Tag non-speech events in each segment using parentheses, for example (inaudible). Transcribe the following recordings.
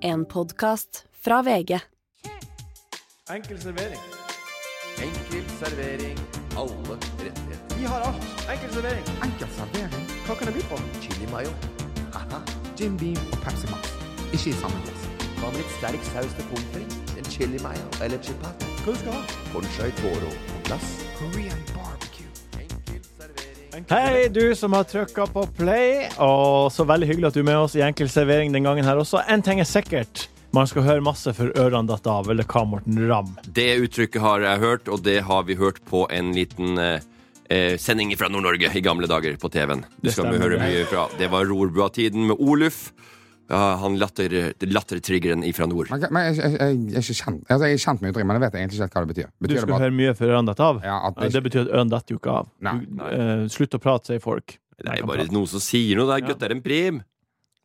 En podkast fra VG. Enkel servering. Enkel servering. Alle rettigheter. Vi har alt. Enkel servering. Enkel servering. Hva kan det by på? Chili mayo. Haha. Jim Beam og Pepsi Max. Ikke i samme glass. Hva med litt sterk saus til pommes frites? En chili mayo eller chipat? Hva du skal ha? Conchai toro på glass. Korean. Hei, du som har trykka på play. Og så veldig hyggelig at du er med oss i Enkel servering den gangen her også. En ting er sikkert. Man skal høre masse før ørene detter av, eller hva, Morten Ramm? Det uttrykket har jeg hørt, og det har vi hørt på en liten eh, eh, sending fra Nord-Norge i gamle dager på TV-en. Det Det skal vi stemmer. høre mye fra. Det var Rorbua-tiden med Oluf. Ja, han latter, lattertriggeren ifra nord. Men, men jeg, jeg, jeg, jeg er ikke kjent Altså, jeg er kjent med uttrykket, men jeg vet egentlig ikke hva det betyr. Du Betyr du skal bare høre mye før ørene detter av? Ja, at Ja, det det betyr at ørene detter jo ikke av. Nei, Du, uh, slutt å prate, sier folk. Det er bare noen som sier noe. Det er gutt er en prim.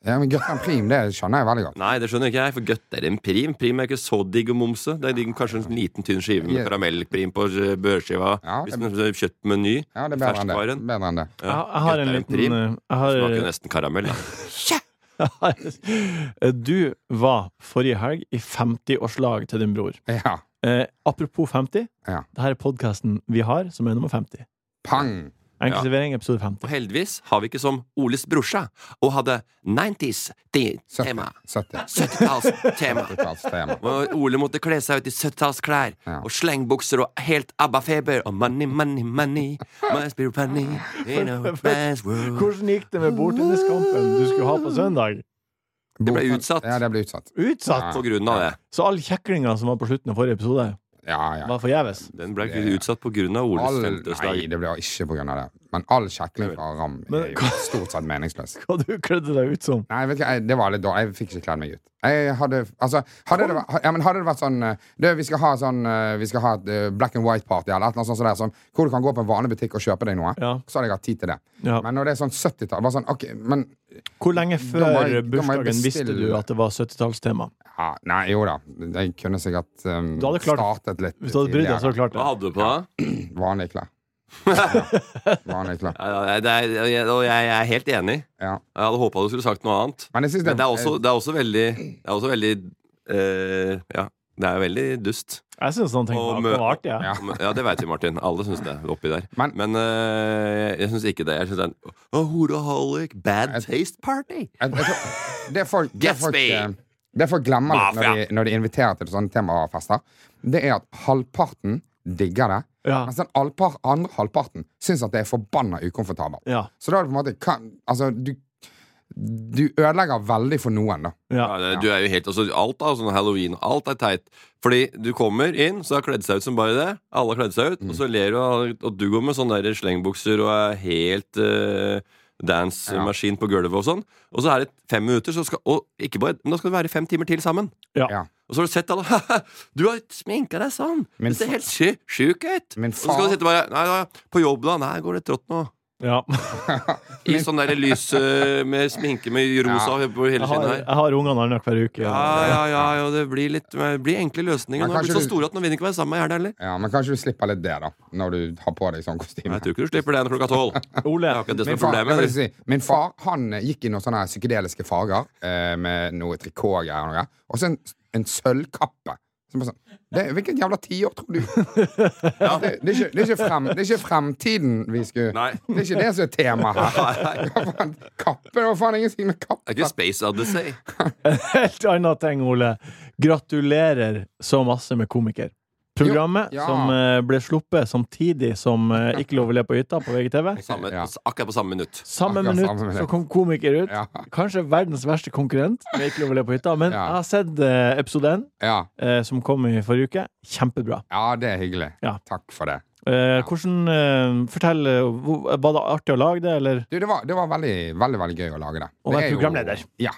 Ja, men Gutter'n Prim, det skjønner jeg veldig godt. Nei, det skjønner ikke jeg, for gutt er en prim. Prim er ikke så digg å momse. Det er digg, kanskje en liten, tynn skive med karamellprim på eh, børskiva. Ja, Hvis det- man kjøpt på Ja, det er bedre enn det. Bedre enn det. Ja. Jeg, har en er liten prim. eh, har, Smaker nesten karamell, da. (laughs) (laughs) Du var forrige helg i 50-årslag til din bror. Ja. Eh, apropos 50. Ja. Dette er podkasten vi har, som er nummer 50. Pang! Enkel Ja. episode 50. Og heldigvis har vi ikke som Oles brorsa og hadde 90s-tema. 70. 70-tallstema. 70-tallstema. Og Ole måtte kle seg ut i 70-tallsklær Ja. og slengbukser og helt ABBA-feber og money, money, money. Must be funny in a man's world. Hvordan gikk det med bordtenniskampen du skulle ha på søndag? Det ble utsatt. Ja, det ble utsatt. Utsatt! På grunn av det. Så all kjeklinga som var på slutten av forrige episode, Ja, ja. var forgjeves? Den ble ikke utsatt på grunn av Oles nei, det ble ikke av det. Men all kjekling fra Ram er jo stort sett meningsløs. (laughs) Hva du kledde deg ut som? Nei, vet ikke, jeg- det var litt dårlig. Jeg fikk ikke kledd meg ut. Jeg hadde, altså, hadde, det, ja, men hadde det vært sånn det, Vi skal ha sånn eh, Vi skal ha et eh, black and white-party eller noe sånt som det, sånn, hvor du kan gå på en vanlig butikk og kjøpe deg noe. Ja. Så hadde jeg hatt tid til det. Ja. Men når det er sånn 70-tall sånn, okay, Hvor lenge før jeg- bursdagen visste du at det var 70-tallstema? ja, Nei, jo da. Jeg kunne sikkert um, klart- startet litt Hvis du hadde brydd deg, så hadde du klart Hva hadde du på da? (clears throat) Vanlige klær. Ja, vanlige. Ja, ja, det er, jeg- og jeg jeg er helt enig. Ja. Jeg hadde håpa du skulle sagt noe annet. Men det, Men det er også, det er også veldig Det er også veldig uh, Ja, det er veldig dust. Jeg syns sånne ting var, mø- artig. Ja. Ja. (laughs) Ja, det veit vi, Martin. Alle syns det oppi der. Men- Men, uh, jeg syns ikke det. Jeg syns det er en oh, horaholic, bad taste party. Det folk, det folk, eh, det folk glemmer litt når de, når de inviterer til sånne temafester, det er at halvparten digger det, Ja. mens den halvpar, andre halvparten syns at det er forbanna ukomfortabelt. Ja. Så da er det på en måte kan, Altså, du, du ødelegger veldig for noen, da. Ja. Du er jo helt, altså, alt da, sånn halloween, alt er teit. Fordi du kommer inn, så har kledd seg ut som bare det. Alle har kledd seg ut, og så ler du, og og du går med sånne der slengbukser og er helt uh, dance-maskin på gulvet og sånn. Og så er det fem minutter, så skal, og ikke bare, men da skal det være fem timer til sammen. Ja. Ja. Og så har du sett alle (laughs) Du har sminka deg sånn! Men, du ser helt sy sjuk ut! Men, Og så skal du sitte bare Nei, nei, på jobb, da? Nei, går det trått nå? ja. (laughs) I sånn der lys med sminke med rosa på hele skinnet her. jeg har ungene annenhver uke. Ja, ja, ja, ja, det blir litt det blir enkle løsninger. Nå er de så store at nå vil de ikke være sammen med Gjerne heller. Ja, Men kanskje du slipper litt det, da, når du har på deg sånn kostyme. Jeg tror ikke du slipper det klokka tolv. (laughs) Ole, Det det Min far, si, min far han gikk i noen sånne psykedeliske farger eh, med noe trikotgreier og noe. Og så en, en sølvkappe. Sånn, det, hvilket jævla tiår tror du? det, det, er ikke, det, er ikke frem, det er ikke fremtiden vi skulle Nei. Det er ikke det som er temaet her. Hva Kappe? Det var faen ingenting med Det er ikke Space Odyssey. (laughs) helt annen ting, Ole. Gratulerer så masse med komiker. Programmet Jo, ja. som eh, ble sluppet samtidig som eh, (laughs) Ikke lov å le på hytta på VGTV. Samme, Ja. Akkurat på samme minutt. Samme Akkurat minutt samme minutt. så kom komiker ut. Ja. Kanskje verdens verste konkurrent. med Ikke lov å le på hytta Men Ja. jeg har sett eh, episode 1, Ja. eh, som kom i forrige uke. Kjempebra. ja, det er hyggelig. Ja. Takk for det. Eh, hvordan eh, Fortell. eh, Var det artig å lage det, eller? Du, det var, det var veldig, veldig veldig gøy å lage det. Å være er jo- programleder. Ja.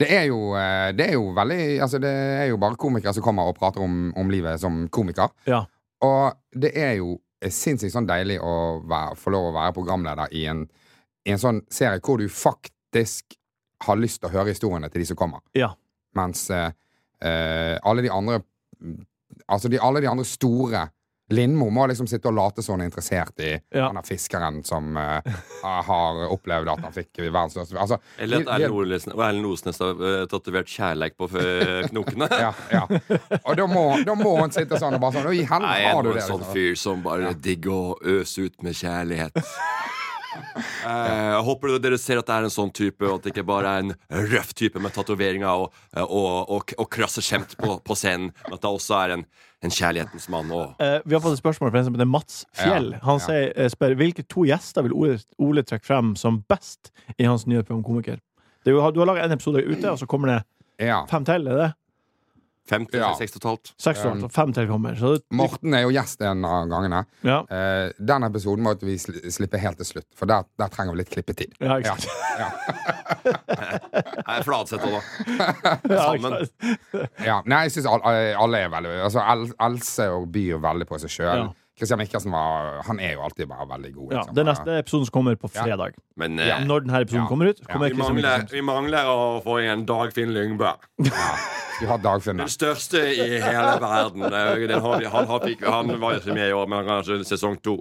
Det er jo, eh, det er jo veldig Altså, det er jo bare komikere som kommer og prater om, om livet som komiker. Ja. Og det er jo sinnssykt sånn deilig å være, få lov å være programleder i en, i en sånn serie hvor du faktisk har lyst til å høre historiene til de som kommer. Ja. Mens eh, eh, alle de andre Altså de, alle de andre store Lindmo må liksom sitte og late som hun er interessert i Ja. han er fiskeren som uh, har opplevd at han fikk verdens største altså, Eller at Erlend Osnes har uh, tatovert kjærleik på (laughs) knokene. ja, ja. Og da må, da må hun sitte sånn og bare sånn Nei, jeg er har en sånn fyr som bare digger å øse ut med kjærlighet. (laughs) Eh, jeg håper dere ser at det er en sånn type, og at det ikke bare er en røff type med tatoveringer og, og, og, og krasse skjemt på, på scenen, men at det også er en, en kjærlighetens mann. Og, Eh, vi har fått et spørsmål fra en som heter Mats Fjell. Ja, Han ja. sier, eh, spør hvilke to gjester vil Ole, Ole trekke frem som best i hans nye program Komiker. Det er jo, du har laga en episode ute, og så kommer det Ja. fem til? Er det? Fem til Ja. seks totalt. Seks Um, totalt, og fem til kommer. Så Morten er jo gjest en av gangene. ja, Uh, den episoden måtte vi sli- slippe helt til slutt, for der, der trenger vi litt klippetid. ja, ikke Ja, (laughs) (laughs) sant. ja. Nei, Fladseth òg, da. Sammen. Ja, nei, jeg syns alle, alle er veldig Altså, Else og byr veldig på seg sjøl. Ja. Kristian Mikkelsen var Han er jo alltid bare veldig god. Ja, liksom. Ja, Den neste episoden som kommer på Ja. fredag. Men Ja. eh, Når denne episoden Ja. kommer ut, Ja. kommer vi, Christian mangler, Mikkelsen. vi mangler å få igjen Dagfinn Lyngbø. Ja. Den største i hele verden. Den har, han, har, fikk- han var jo ikke med i år, men kanskje sesong to.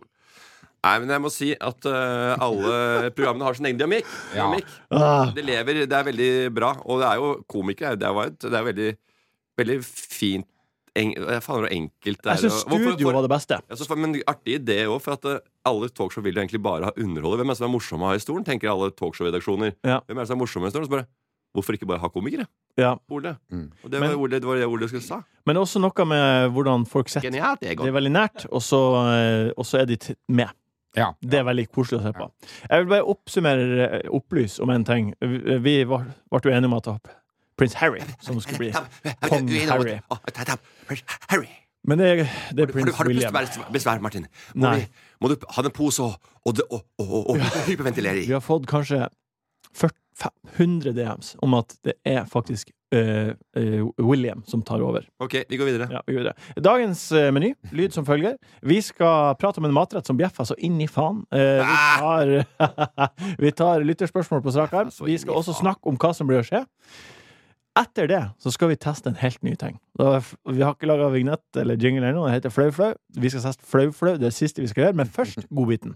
Nei, men jeg må si at uh, alle programmene har sin egen dynamikk. Ja. dynamikk. Ah, Det lever, det er veldig bra. Og det er jo komikere. Det er, jo et- det er veldig, veldig fint en, Faen, enkelt det er. jeg syns studio for- var det beste. Synes, men artig idé òg, for at eh, alle talkshow vil jo egentlig bare ha underholde. Hvem er det som er morsomme å ha i stolen, tenker alle talkshow-redaksjoner. Ja. Hvem er det som er morsomme i stolen? Så bare, hvorfor ikke bare ha komikere? Ja. Ole. Mm. Og det Men- var, Ole, det var det Ole skulle sa. Men også noe med hvordan folk setter Genialt, Det er veldig nært, og så, eh, og så er de med. Ja. Det er veldig koselig å se på. Jeg vil bare oppsummere, eh, opplyse om en ting. Vi ble jo enige om at det prins Harry som skulle bli (laughs) kong Harry. Men det er, det er prins har du William. besvær, besvær, Martin? Må, Nei. vi, må du ha en pose og, og, og, og, og, og hyperventilere Vi har fått kanskje 100 DMs om at det er faktisk uh, uh, William som tar over. Ok, vi går videre. Ja, vi går videre. Dagens uh, meny, lyd som følger. Vi skal prate om en matrett som bjeffer så inn i faen. Vi tar, (laughs) vi tar lytterspørsmål på strak arm. Vi skal også snakke om hva som blir å skje. Etter det så skal vi teste en helt ny ting. Da, vi har ikke laga vignett eller jingle ennå. Det heter Flau-flau. Vi skal teste Flau-flau. Det er det siste vi skal gjøre. Men først. Godbiten.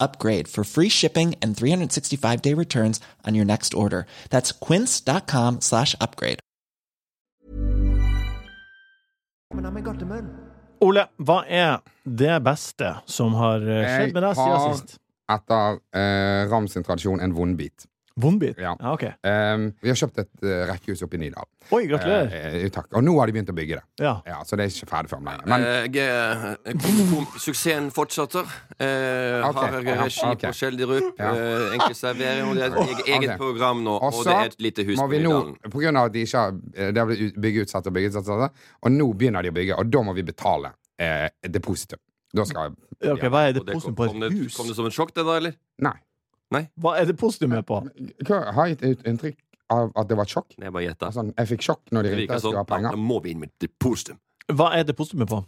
upgrade for free shipping and 365 day returns on your next order. That's quince.com slash upgrade. Ole, hva er det beste som har eh, skjedd med deg siden har- sist? Etter eh, Rams tradisjon en vondbit. Vondbit? Ja. ok. Um, vi har kjøpt et uh, rekkehus oppe i Nydal. Oi, gratulerer. Eh, takk. Og nå har de begynt å bygge det. Ja. Ja, Så det er ikke ferdig før om lenge. Men Uh, jeg, suksessen fortsetter. Uh, okay. Har ja, regi okay. på Skjelderup. Ja. Uh, enkel servering. Og det er et eget program nå. Og Og det er et lite hus må på vi nå, Nydalen. på grunn av at de ikke har Det har blitt byggeutsatt og byggeutsatt, og og nå begynner de å bygge, og da må vi betale uh, depositum. Da skal Ok, Hva er depositum det et hus? kom, det, kom det som et sjokk, det da, eller? Nei. Hva er det postumet på? Hva, har jeg ut inntrykk av at det var et sjokk? Jeg bare gjetta. Altså, jeg fikk sjokk når de Det ringte og skulle sånn. ha penger. da må vi inn med depositum. Hva er det postumet på?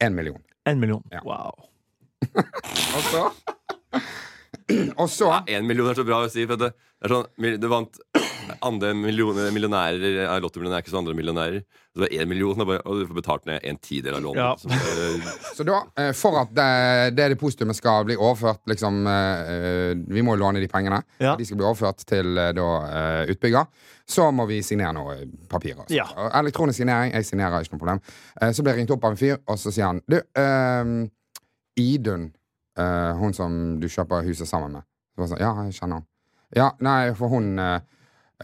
Én million. En million. Ja. Wow. (laughs) Og så (clears throat) Og så Ja, Én million er så bra å si. For det, det er sånn, du vant andre millioner, millionærer er lottomillionærer, ikke som andre millionærer. Så det var én million, og du får betalt ned en tidel av lånet. Ja. Så, eh, (laughs) Så da, eh, for at det, det depositumet skal bli overført liksom, eh, eh, Vi må jo låne de pengene. Ja. De skal bli overført til eh, da, uh, utbygger. Så må vi signere noe papirer. Ja. Elektronisk signering. Jeg signerer, ikke noe problem. Eh, Så blir jeg ringt opp av en fyr, og så sier han Du, eh, Idun, eh, hun som du kjøper huset sammen med. Så sånn, ja, jeg kjenner henne. Ja, nei, for hun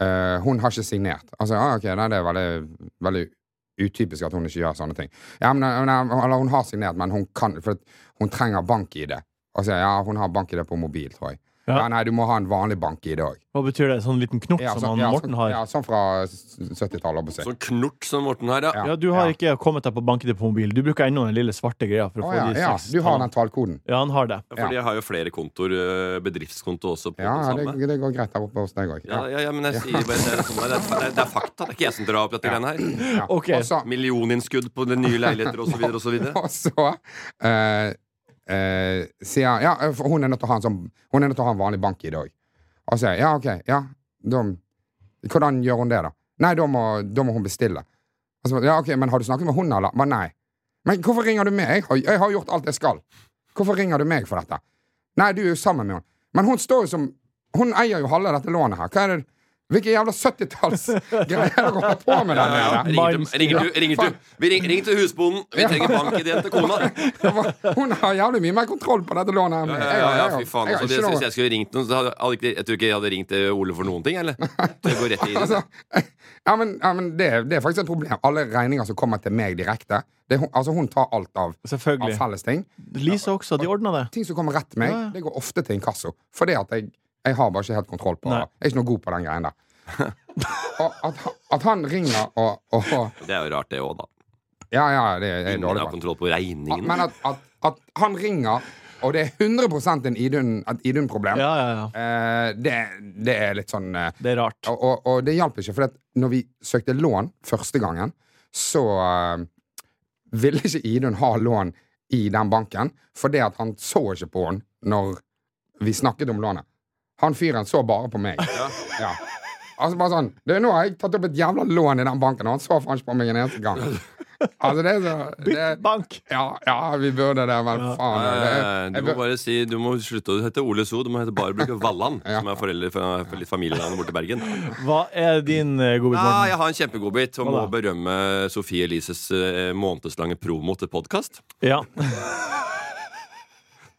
eh, eh, Hun har ikke signert. Altså, ah, ok, nei, det er veldig, veldig utypisk at hun ikke gjør sånne ting. Ja, men, nei, eller hun har signert, men hun kan For hun trenger bank-ID. Og så sier jeg, ja, hun har bank-ID på mobil, tror jeg. Ja. Ja. nei, du må ha en vanlig bank-ID òg. Hva betyr det? Sånn liten knort Ja, som sånn- han ja, Morten sånn, har? ja, sånn fra 70-tallet, holdt på å si. sånn knort som Morten har, ja. Ja. Ja, du har Ja. ikke kommet deg på bank-ID på mobil. Du bruker ennå den lille svarte greia. For å oh, få ja, de ja, du har den tallkoden. Ja, han har det. Fordi jeg har jo flere kontoer, eh, bedriftskonto også, på Ja, det det, det går greit der oppe hos deg òg. Ja, ja, ja, men jeg sier bare det er, sånn, det, er, det er fakta. Det er ikke jeg som drar opp dette greiene her. Ja. Ok. Og Millioninnskudd på de nye leiligheter osv. osv. (laughs) og så eh, eh, sier Ja, hun er nødt til å ha en sånn Hun er nødt til å ha en vanlig bank-ID òg. Og sier ja, OK, ja, da Hvordan gjør hun det, da? Nei, da må, må hun bestille. Og så, ja, ok, Men har du snakket med hun, eller? Men nei. Men hvorfor ringer du meg? Jeg har gjort alt jeg skal. Hvorfor ringer du meg for dette? Nei, du er jo sammen med henne. Men hun står jo som Hun eier jo halve dette lånet her. Hva er det Hvilke jævla 70-tallsgreier dere holder på med der nede? Ringer ringer til, ring, ring til husbonden. Vi trenger bank-ideen til kona. Hun har jævlig mye mer kontroll på dette lånet enn Ja, meg. ja, Jeg ja, fy faen. jeg har Altså, hvis noe- jeg skulle ringt noen, så hadde jeg, jeg tror ikke jeg hadde ringt til Ole for noen ting, eller? Det går rett i det. Altså, ja, men, ja, men det, det er faktisk et problem. Alle regninger som kommer til meg direkte det, altså Hun tar alt av, av felles ting. Lise også, de ordner det. Ting som kommer rett til meg, Ja, ja. det går ofte til inkasso. Fordi at jeg, jeg har bare ikke helt kontroll på Nei. Jeg er ikke noe god på den greien der. (laughs) og at, han- at han ringer og, og Det er jo rart, det òg, da. Ja, ja, det er Ingen dårlig har kontroll på regningen. Men at, at, at han ringer, og det er 100% en Idun- et Idun-problem, Ja, ja, ja. eh, det, det er litt sånn eh, Det er rart. Og, og, og det hjalp ikke, for at når vi søkte lån første gangen, så eh, ville ikke Idun ha lån i den banken, fordi at han så ikke på henne når vi snakket om lånet. Han fyren så bare på meg. Ja. Altså bare sånn du, 'Nå har jeg tatt opp et jævla lån i den banken', og han så faen ikke på meg en eneste gang. Altså, det er så det, Bank! ja, ja, vi burde det, men faen. Det, Eh, Du må bare si Du må slutte å hete Ole So. Du må hete bare bruke Valland, Ja. som er foreldre for, for litt familienavn borte i Bergen. Hva er din uh, godbit, Ja, jeg har en kjempegodbit og må berømme Sofie Elises eh, månedslange promo til podkast. Ja.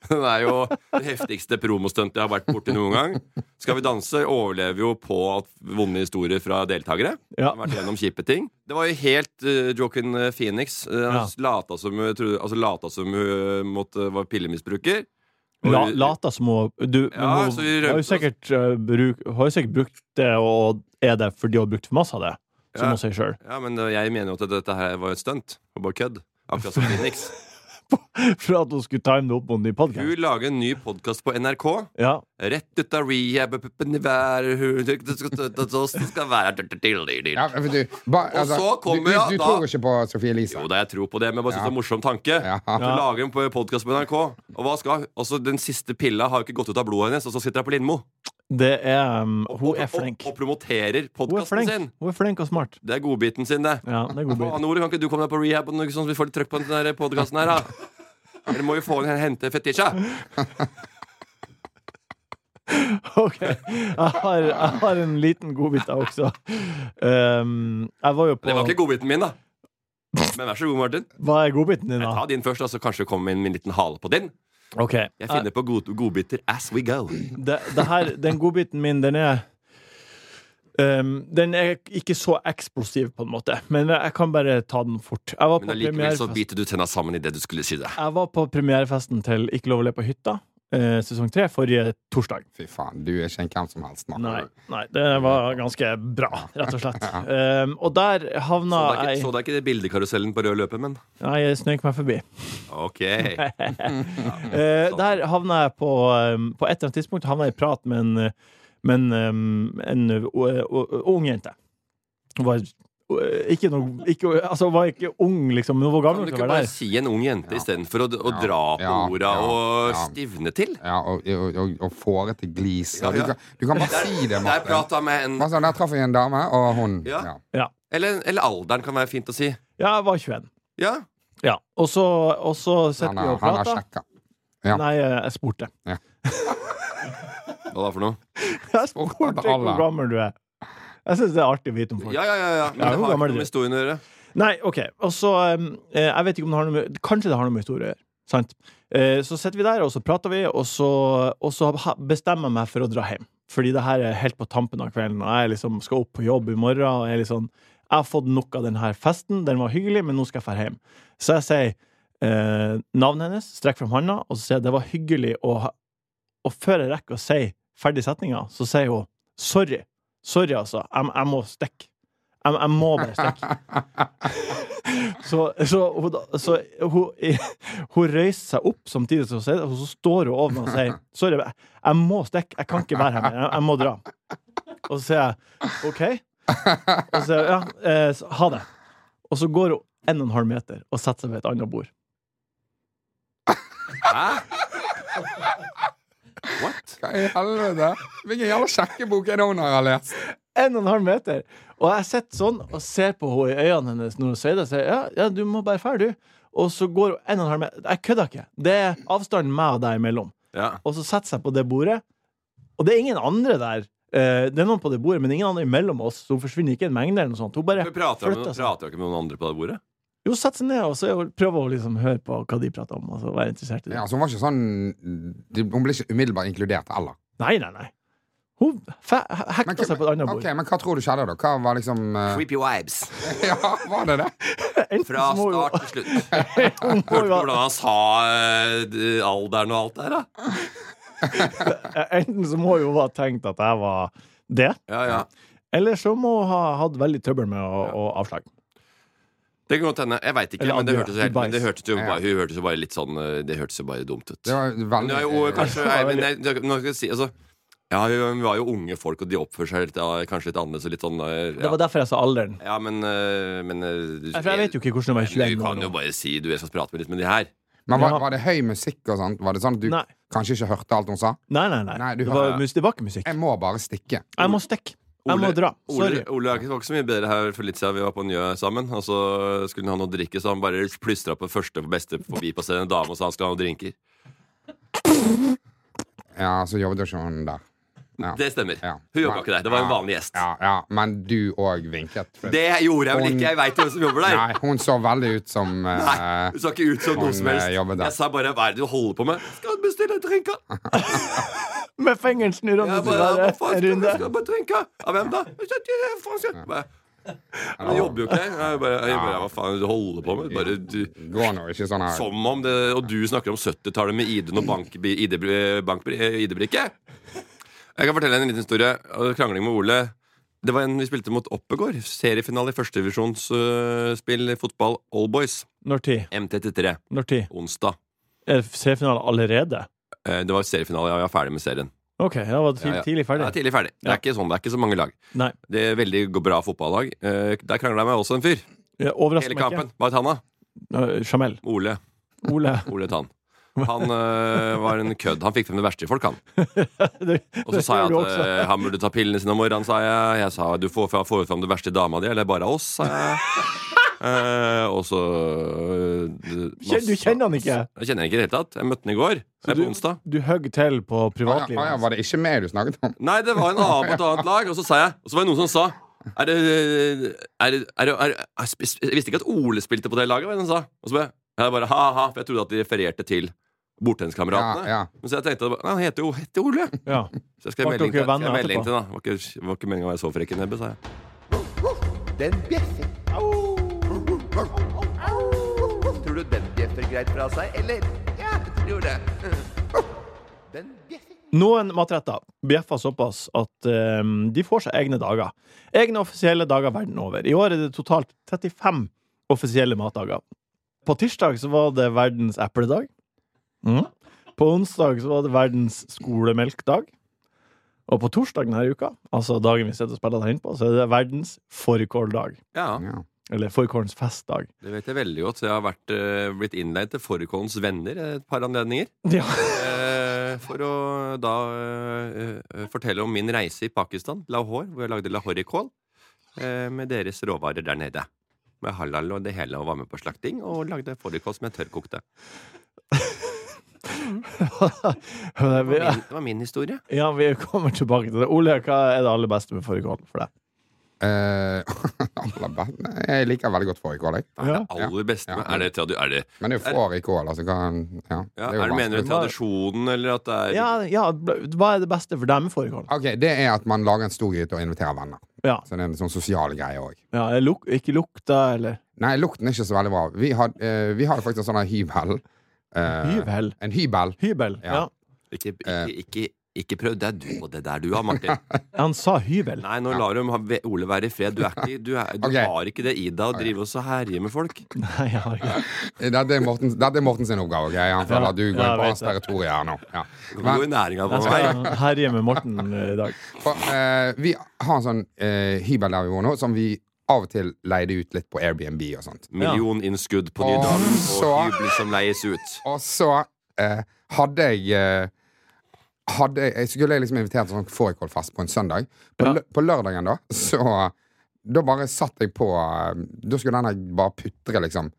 (laughs) Den er jo det heftigste promostuntet jeg har vært borti noen gang. Skal vi danse overlever jo på at vonde historier fra deltakere. Ja. Vært gjennom kjipe ting. Det var jo helt uh, Joaquin Phoenix. Uh, Ja. lata som hun altså, måtte, var pillemisbruker. La, lata som hun du, Ja, hun har jo sikkert, uh, bruk, har jo sikkert brukt det, og er det fordi hun har brukt for masse av det, som Ja. hun sier sjøl. Ja, men jeg mener jo at dette her var et stunt. Og bare kødd. Akkurat som Phoenix. (laughs) (laughs) For at hun skulle time det opp mot en ny podkast. Hun lager en ny podkast på NRK. Ja. Rett ut av rehab puppen i været, det skal- være ja, du, Og så kommer du, du, du tror ikke på Sophie Elise? Jo da, jeg tror på det, men bare synes det er en morsom tanke. Ja. Hun lager en podkast på NRK, og hva skal Altså, den siste pilla har jo ikke gått ut av blodet hennes, og så sitter hun på Lindmo. Det er um, Hun Og- er flink. Og, og promoterer er podkasten sin. hun er flink og smart. Det er godbiten sin, det. Ja, det er godbiten. Nore, kan ikke du komme deg på rehab, sånn at vi får litt trøkk på den podkasten her, da? (laughs) Eller må vi få en hente fetisja? (laughs) Ok, jeg har, jeg har en liten godbit jeg også. Um, jeg var jo på Det var ikke godbiten min, da. (laughs) Men vær så god, Martin. Hva er godbiten din, Jeg da? tar din først, og så kanskje kommer min, min liten hale på din. Ok, Jeg finner på god, godbiter as we go. det, det her, Den godbiten min, den er um, Den er ikke så eksplosiv, på en måte, men jeg kan bare ta den fort. Men allikevel så biter du tenna sammen i det du skulle si det. jeg var på premierefesten til Ikke lov å le på hytta, eh, sesong tre, forrige torsdag. Fy faen, du er ikke en hvem som helst, mann. Nei, nei, det var ganske bra, rett og slett. (laughs) Um, og der havna Så det er ikke, jeg så det er ikke det bildekarusellen på rød løper, men Nei, jeg snøk meg forbi. OK. (laughs) Eh, der havna jeg på um, På et eller annet tidspunkt havna jeg i prat med en, med en, um, en o- o- ung jente. Hun var ikke noe ikke, Altså, var ikke ung, liksom. Men hun var Kan du ikke bare der. si en ung jente Ja. istedenfor å, å Ja, dra på ja, orda ja, og ja. stivne til? Ja, og, og, og, få det til glis. Ja, Du, kan, du kan bare si det, Der prata med en sånn, Der traff jeg en dame, og hun Ja. ja. eller, eller alderen kan være fint å si. Ja, jeg var 21. Ja. Ja. Og så, og så setter vi og prater. han har sjekka. Ja. Nei, jeg spurte. Hva da for noe? (laughs) Jeg spurte hvor gammel du er. Jeg syns det er artig å vite om folk. Ja, ja, ja. ja. Men det har ikke noe med historien å gjøre. Nei, OK. Og så um, eh, Jeg vet ikke om det har noe med Kanskje det har noe med historie å gjøre. Sant? Eh, Så sitter vi der, og så prater vi, og så, og så bestemmer jeg meg for å dra hjem. Fordi det her er helt på tampen av kvelden, og jeg liksom skal opp på jobb i morgen. Og jeg, liksom, jeg har fått nok av denne festen. Den var hyggelig, men nå skal jeg dra hjem. Så jeg sier eh, navnet hennes, strekker frem hånda, og så sier jeg det var hyggelig Og, Og før jeg rekker å si ferdig setninga, så sier hun sorry. Sorry, altså. Jeg, jeg må stikke. Jeg, jeg må bare stikke. (laughs) Så, så, hun, så hun, hun røyser seg opp samtidig som hun sier det, og så står hun over meg og sier Sorry, jeg, jeg må stikke. Jeg kan ikke være her mer. Jeg, jeg må dra. Og så sier jeg OK. Og så sier jeg ja, eh, ha det. Og så går hun en og en halv meter og setter seg ved et annet bord. Hæ? What? Hva i helvete? Hvilken jævla sjekkebok er det hun har lest? En og en halv meter. Og jeg sitter sånn og ser på henne i øynene hennes når hun sier det. Og sier, ja, ja, du må bare fære, du. Og så går hun en og en halv meter. Jeg kødder ikke. Det er avstanden meg og deg imellom. Ja. Og så setter seg på det bordet. Og det er ingen andre der. Eh, det er noen på det bordet, men ingen andre imellom oss. Så hun forsvinner ikke i en mengde eller noe sånt. Hun bare Men prater du flytter seg. prater dere ikke med noen andre på det bordet? Jo, sette seg ned og så prøver hun liksom å høre på hva de prater om. Og være interessert i det. Ja, så hun var ikke sånn Hun ble ikke umiddelbart inkludert eller? Nei, nei, nei. Hun hekta seg på et annet bord. ok, men hva tror du skjedde, da? Hva var liksom uh... Creepy vibes. (laughs) Ja, var det det? (laughs) Fra start til slutt. (laughs) Hørte hvordan han sa uh, alderen og alt der, da? Enten så må hun ha tenkt at jeg var det, Ja, ja. eller så må hun ha hatt veldig trøbbel med å, å avslag. Det kan godt hende. Jeg veit ikke, men det hørtes, helt, men det hørtes jo bare, hun hørtes jo bare litt sånn eh, Det hørtes jo bare dumt ut. Det var Men veldig det er jo kanskje nei, men jeg, nå skal jeg si, altså, Ja, vi var jo unge folk, og de oppfører seg litt, ja, kanskje litt annerledes litt sånn ja. Det var derfor jeg sa alderen. ja, men, eh, men eh, du- For jeg vet jo ikke hvordan det var i Men 21 Du kan jo bare si du, jeg skal prate med litt med de her. Men var, var det høy musikk og sånt? Var det sånn at du Nei. kanskje ikke hørte alt hun sa? Nei, nei, nei. Nei, du det, var, det var ikke musikk. Jeg må bare stikke. Jeg må stikke. Jeg må Ole- dra. Sorry. Ole ikke- var ikke så mye bedre her for litt siden vi var på Njø sammen. Og så skulle han ha noe å drikke, så han bare plystra på første og beste forbipasserende dame og sa han skulle ha noe drinker. Ja, så jobbet jo ikke da. der. Ja. Det stemmer. Ja. Hun jobba ikke der. Det var en vanlig gjest. Ja, ja, men du òg vinket. Det gjorde jeg vel Hun- ikke. Jeg veit hvem som jobber der. Nei, hun så veldig ut som uh, Nei, Hun så ikke ut som noe som helst. eh. Jeg sa bare 'hva er det du holder på med?' 'Skal bestille drinker'. (laughs) Med fingeren snudd om ja, bare, hva faen skal runde. skal bare drinker? Av hvem da? Bare, Jeg jobber jo ikke. Jeg bare, jeg bare Hva faen du holder på med? Bare, du, Går nå ikke sånn her. som om det Og du snakker om 70-tallet med ID og bank, ID, bank, ID-brikke. Jeg kan fortelle en liten historie. Krangling med Ole. Det var en vi spilte mot Oppegård. Seriefinale i førstedivisjonsspill fotball Allboys. Når tid? MT33. Når tid? Onsdag. Er seriefinale allerede? Eh, Det var seriefinale. Ja, jeg var ferdig med serien. OK, ja, var det tidlig, tidlig ferdig. Ja, tidlig ferdig. Det er ikke sånn, det er ikke så mange lag. Nei. Det er veldig bra fotballag. Uh, Der krangla jeg med også en fyr. Hele kampen. Hva het han, da? Uh, Jamel. Ole. Ole. Ole Tann. Han øh, var en kødd. Han fikk frem det verste i folk, han. (laughs) Og så sa jeg at eh, han burde ta pillene sine om morgenen, sa jeg. Jeg sa du får, får fram det verste i dama di, eller bare oss, sa jeg. Eh, og så øh, Du kjenner han ikke? Jeg kjenner han ikke i det hele tatt. Jeg møtte han i går. Så du- på onsdag. Du hogg til på Å ja, privatlivet. ja, var det ikke meg du snakket om? Nei, det var en annen på et annet lag. Og så sa jeg Og så var det noen som sa er det, er det, er det, er det Jeg jeg visste ikke at Ole spilte på det laget, hva er det han sa. Og så bare, jeg bare ha-ha, for jeg trodde at de refererte til bordtenniskameratene. Ja, ja. Så jeg tenkte Nei, han heter jo heter Ole. Ja. Så jeg skrev melding til, da. Var ikke, var ikke meningen å være så frekk i nebbet, sa jeg. Den bjeffer. Tror du den bjeffer greit fra seg, eller? Ja, jeg tror det. Den bjeffer. Noen matretter bjeffer såpass at um, de får seg egne dager. Egne offisielle dager verden over. I år er det totalt 35 offisielle matdager. På tirsdag så var det verdens epledag. Mm. På onsdag så var det verdens skolemelkdag. Og på torsdag denne uka, altså dagen vi sitter og spiller det inn på, så er det verdens fårikåldag. Ja, Ja. Eller fårikålens festdag. det vet jeg veldig godt. Jeg har vært, eh, blitt innleid til Fårikålens venner et par anledninger. (laughs) Ja. Eh, for å da eh, fortelle om min reise i Pakistan, Lahore, hvor jeg lagde lahorikål eh, med deres råvarer der nede. Med halal og det hele, og var med på slakting og lagde fårikål som jeg tørrkokte. (laughs) Det (laughs) var min, det var min historie. ja, vi kommer tilbake til det. Ole, hva er det aller beste med fårikål for deg? Eh, (laughs) jeg liker veldig godt fårikål, jeg. Ja. det aller beste Ja. Er det, er det, Men det er jo fårikål, altså. Kan, ja, ja, det er det mener du tradisjonen, eller at det er Ja, ja, hva er det beste for deg med fårikål? Okay, Det er at man lager en stor gryte og inviterer venner. Ja. Så det er en sånn sosial greie òg. ja luk, ikke lukta, eller Nei, lukten er ikke så veldig bra. Vi har, eh, vi har faktisk en sånn hybel. Eh, Hybel? En hybel. Hybel? Ja. Ja. Ikke, Eh. ikke, ikke, ikke prøv er du på det der du har, Martin. (laughs) Han sa hybel. Nei, nå lar du Ole være i fred. Du, er ikke, du, er, du (laughs) okay. har ikke det i deg å drive og så herje med folk. (laughs) Nei, jeg har ikke Dette er Morten, det er Morten sin oppgave. ok? Han føler Ja, at du går ja, på hans territorium her nå. Ja. Men, i næringa på Jeg meg. skal herje med Morten eh, i dag. For, uh, vi har en sånn uh, hybel der vi bor nå, som vi av og til leide ut litt på Airbnb og sånt. Millioninnskudd på Nydalen Og og hybel som leies ut. Og så eh, hadde jeg eh, hadde, jeg- Jeg skulle liksom invitert til sånn fårikålfest på en søndag. På, Ja. på lørdagen, da, så Da bare satt jeg på eh, Da skulle denne bare putre, liksom.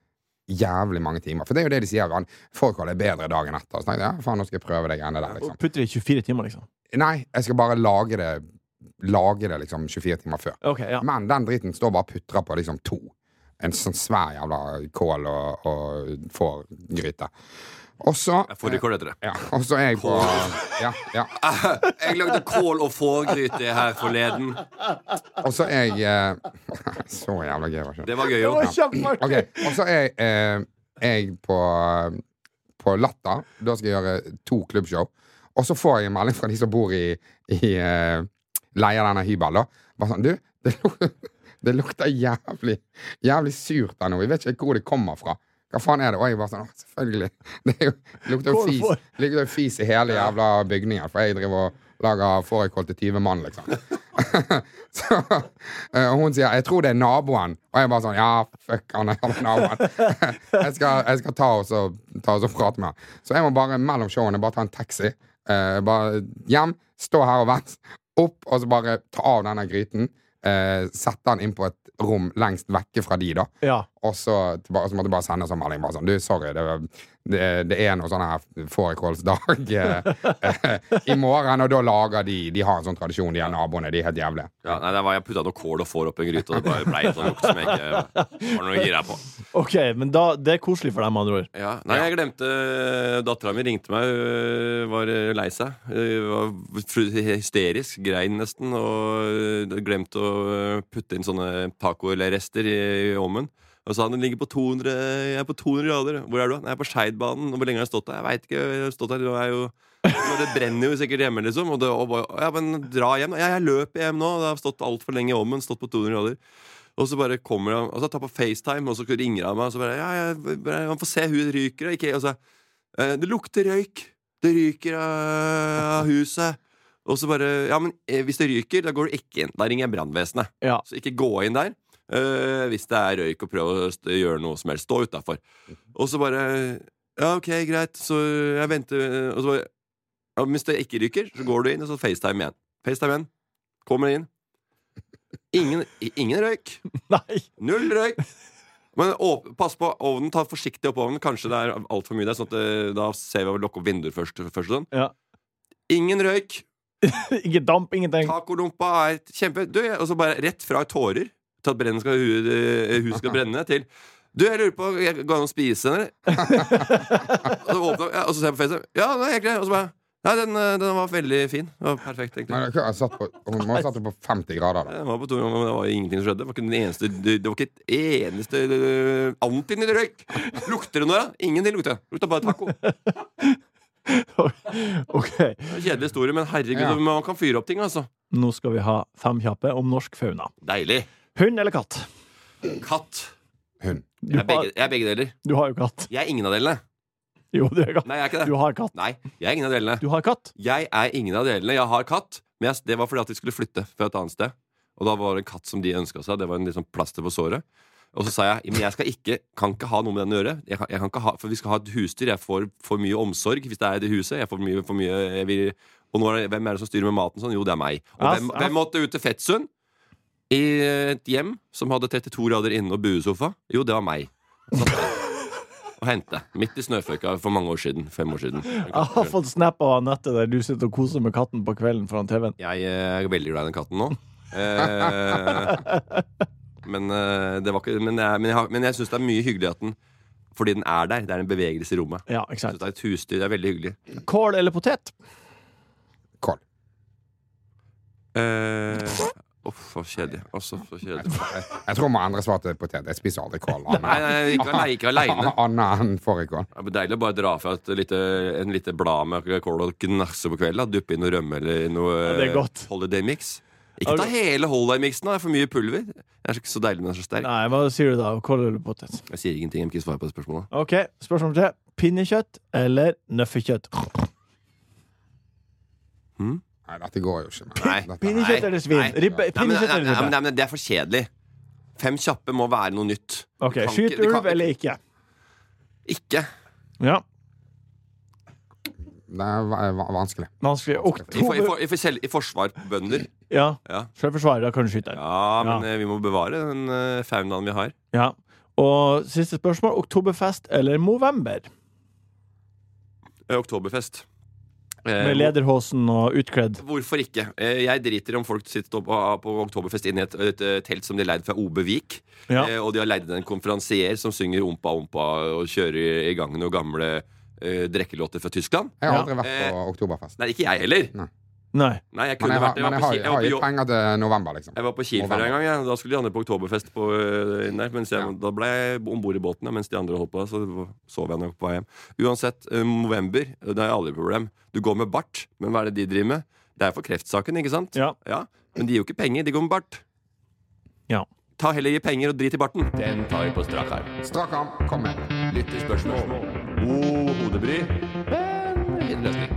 Jævlig mange timer. For det er jo det de sier. Fårikål er bedre dagen etter. Så tenkte jeg ja, faen, nå skal jeg prøve det greiene der, liksom. Putter det i 24 timer, liksom. Nei, jeg skal bare lage det Lage det liksom 24 timer før. Okay, ja. Men den driten står bare og putrer på liksom to. En sånn svær jævla kål og, og fårgryte. Og så Jeg får kål etter det. ja, og så er jeg på ja, ja. (laughs) Jeg lagde kål og fårgryte her forleden. Og så er jeg eh, (laughs) Så jævla gøy, var ikke det? Det var gøy òg. var Og så er jeg, eh, jeg på, på Latter. Da skal jeg gjøre to klubbshow. Og så får jeg en melding fra de som bor i, i eh, leier denne da. Bare sånn, du, det, luk- (laughs) det lukter jævlig Jævlig surt her nå. Jeg vet ikke hvor det kommer fra. Hva faen er det? Og jeg bare sånn, selvfølgelig. (laughs) Det, er jo, lukter jo fis, lukter jo fis i hele jævla bygningen. For jeg driver og lager fårikål til 20 mann, liksom. (laughs) så, eh, og hun sier 'jeg tror det er naboen'. Og jeg bare sånn 'ja, fuck han er naboen'. jeg, skal, jeg skal ta oss og, ta oss og prate med han. Så jeg må bare mellom showene bare ta en taxi. eh, bare hjem, stå her og vent. Opp, og så bare ta av denne gryten. eh, sette den inn på et rom lengst vekke fra de, da. Ja. Og så, tilba- så måtte jeg bare sende en sånn melding. Bare sånn, du, sorry, det, var- det, det er noe sånn her fårikålsdag eh, i morgen, og da lager de De har en sånn tradisjon, de her naboene. De er helt jævlige. Ja, nei, det var Jeg putta noe kål og får opp en gryte, og det bare ble en sånn lukt som jeg ikke var noe gira på. Ok, men da, det er koselig for deg, med andre ord. Ja, nei, jeg glemte Dattera mi ringte meg, hun var øh, lei seg. Hun Var hysterisk, grein nesten. Og øh, glemte å øh, putte inn sånne taco eller rester i, i ovnen. Og sa den ligger på 200 Jeg er på 200 grader. Hvor er du? Nei, Jeg er på Skeidbanen. Hvor lenge har jeg stått der? Jeg veit ikke. Jeg har stått der, det, er jo, det brenner jo sikkert hjemme, liksom. Og, det, og bare, ja, men dra hjem. Ja, jeg løper hjem nå. Det har stått altfor lenge i ovnen. Stått på 200 grader. Og så bare kommer han Og så tar på FaceTime, og så ringer han meg, og så bare Ja, jeg, han får se hun ryker, ikke Og så eh, Det lukter røyk. Det ryker av, av huset. Og så bare Ja, men eh, hvis det ryker, da går du ikke inn. Da ringer jeg brannvesenet. Ja. Så ikke gå inn der. Eh, hvis det er røyk, og prøv å gjøre noe som helst. Stå utafor. Og så bare Ja, OK, greit. Så jeg venter Og så bare ja, Hvis det ikke ryker, så går du inn, og så FaceTime igjen. FaceTime igjen. Kommer inn. Ingen, ingen røyk. (laughs) Nei! Null røyk. Men å, pass på ovnen. Ta forsiktig opp ovnen. Kanskje det er altfor mye der. Sånn at det, da ser vi å lukke opp vinduer først. først sånn. Ja. Ingen røyk. (laughs) Ikke damp, ingenting. Tacolompa er kjempe du, Og så bare rett fra tårer til at brennen skal, eh, huset skal brenne, til Du, jeg lurer på jeg- Går det an å spise den, eller? (laughs) og, så åpner, ja, og så ser jeg på FaceTime. Ja, det er helt greit. Og så bare Nei, den, eh, den var veldig fin. Det var perfekt, egentlig. Men jeg satt på, hun må ha satt på 50 grader. da Den var på to, men det var ingenting som skjedde. Det var ikke, den eneste, det var ikke et eneste uh, antydning til røyk. Lukter det noe? da? Ingenting lukter. Lukta bare taco. (laughs) Ok, Det var en Kjedelig historie, men herregud, Ja. man kan fyre opp ting, altså. nå skal vi ha fem kjappe om norsk fauna. Deilig. Hund eller katt? Katt. Hund. Jeg er begge, jeg er begge deler. du har jo katt. Jeg er ingen av delene. Jo, du er katt. Nei, jeg er ikke det. Du har katt. Nei, jeg er ingen av delene. Du har katt. Jeg er ingen av delene. Jeg har katt, Men jeg, det var fordi at vi skulle flytte fra et annet sted. Og da var det en katt som de ønska seg. Det var en liksom plaster på såret. Og så sa jeg men jeg skal ikke, kan ikke ha noe med den å gjøre. Jeg kan, jeg kan ikke ha, for vi skal ha et husdyr. Jeg får for mye omsorg hvis det er i det huset. Jeg får mye, for mye jeg vil, og nå er det, hvem er det som styrer med maten sånn? Jo, det er meg. Og hvem, hvem måtte ut til Fettsund? I et hjem som hadde 32 grader inne og buesofa? Jo, det var meg. Satt der Og hente. Midt i snøføyka for mange år siden. Fem år siden. Jeg har fått snap av Anette der du sitter og koser med katten på kvelden foran TV-en. Jeg eh, er veldig glad i den katten nå. Eh, men, eh, det var ikke, men, jeg, men jeg, har- men jeg syns det er mye hyggelig at den Fordi den er der. Det er en bevegelse i rommet. Ja, ikke Så sant. det er et husdyr. Det er veldig hyggelig. Kål eller potet? Kål. Eh, Uff, så kjedelig. Også så kjedelig. Jeg, jeg tror man andre svar til potet. Jeg spiser aldri kål. Nei, nei, ikke ale- ikke aleine. Anna enn fårikål. Det deilig å bare dra fra et lite, en lite blad med kål og gnasse på kvelden. Duppe inn noe rømme eller noe Ja, det godt. holiday mix. Ikke ta hele holiday mixen. Det er for mye pulver. Det er ikke så deilig, men så sterk. Nei, hva sier du da? Kål eller potet? Jeg sier ingenting. Jeg må ikke svare på det spørsmålet. OK, spørsmål tre. Pinnekjøtt eller nøffekjøtt? Nei, dette går jo ikke. Nei. Pinnekjøtt eller svin? Nei. Ribbe, Nei, men, pinnekjøtt nei, eller ribbe? nei, men det er for kjedelig. Fem kjappe må være noe nytt. OK, kan skyt ikke- det kan- ulv eller ikke? Ikke. Ja, Det er va- va- vanskelig. vanskelig. I, for, i, Oktober for, i, for, selv- I forsvar på bønder. Ja, Ja, selvforsvar, da kan du skyte ja men Ja. eh, vi må bevare den uh, faunaen vi har. Ja. Og siste spørsmål. Oktoberfest eller Movember? Eh, Oktoberfest. Eh, Med lederhosen og utkledd. Hvorfor ikke? Eh, Jeg driter om folk sitter på, på Oktoberfest inne i et, et, eh, telt som de har leid fra OB Vik. Ja. Eh, og de har leid inn en konferansier som synger ompa ompa og kjører i, gang noen gamle eh, drekkelåter fra Tyskland. Jeg har aldri vært på Eh, oktoberfest. Nei, ikke jeg heller. Nei. Nei, jeg Men kunne jeg vært det. men Jeg var jeg på har, jeg jeg var har på gitt penger til november, liksom. Jeg var på Kiel en forrige gang. Ja. Da skulle de andre på oktoberfest på, eh, inn der, mens jeg, Ja. da ble jeg om bord i båten mens de andre holdt på. Så sov jeg nok på vei hjem. Uansett, eh, november, det er aldri problem. Du går med bart, men hva er det de driver med? Det er for kreftsaken, ikke sant? Ja. Men de gir jo ikke penger, de går med bart. Ja. Ta heller gi penger og drit i barten. Den tar vi på strak arm. Strak arm, kom med. Lyttespørsmål. God hodebry. Men fin løsning.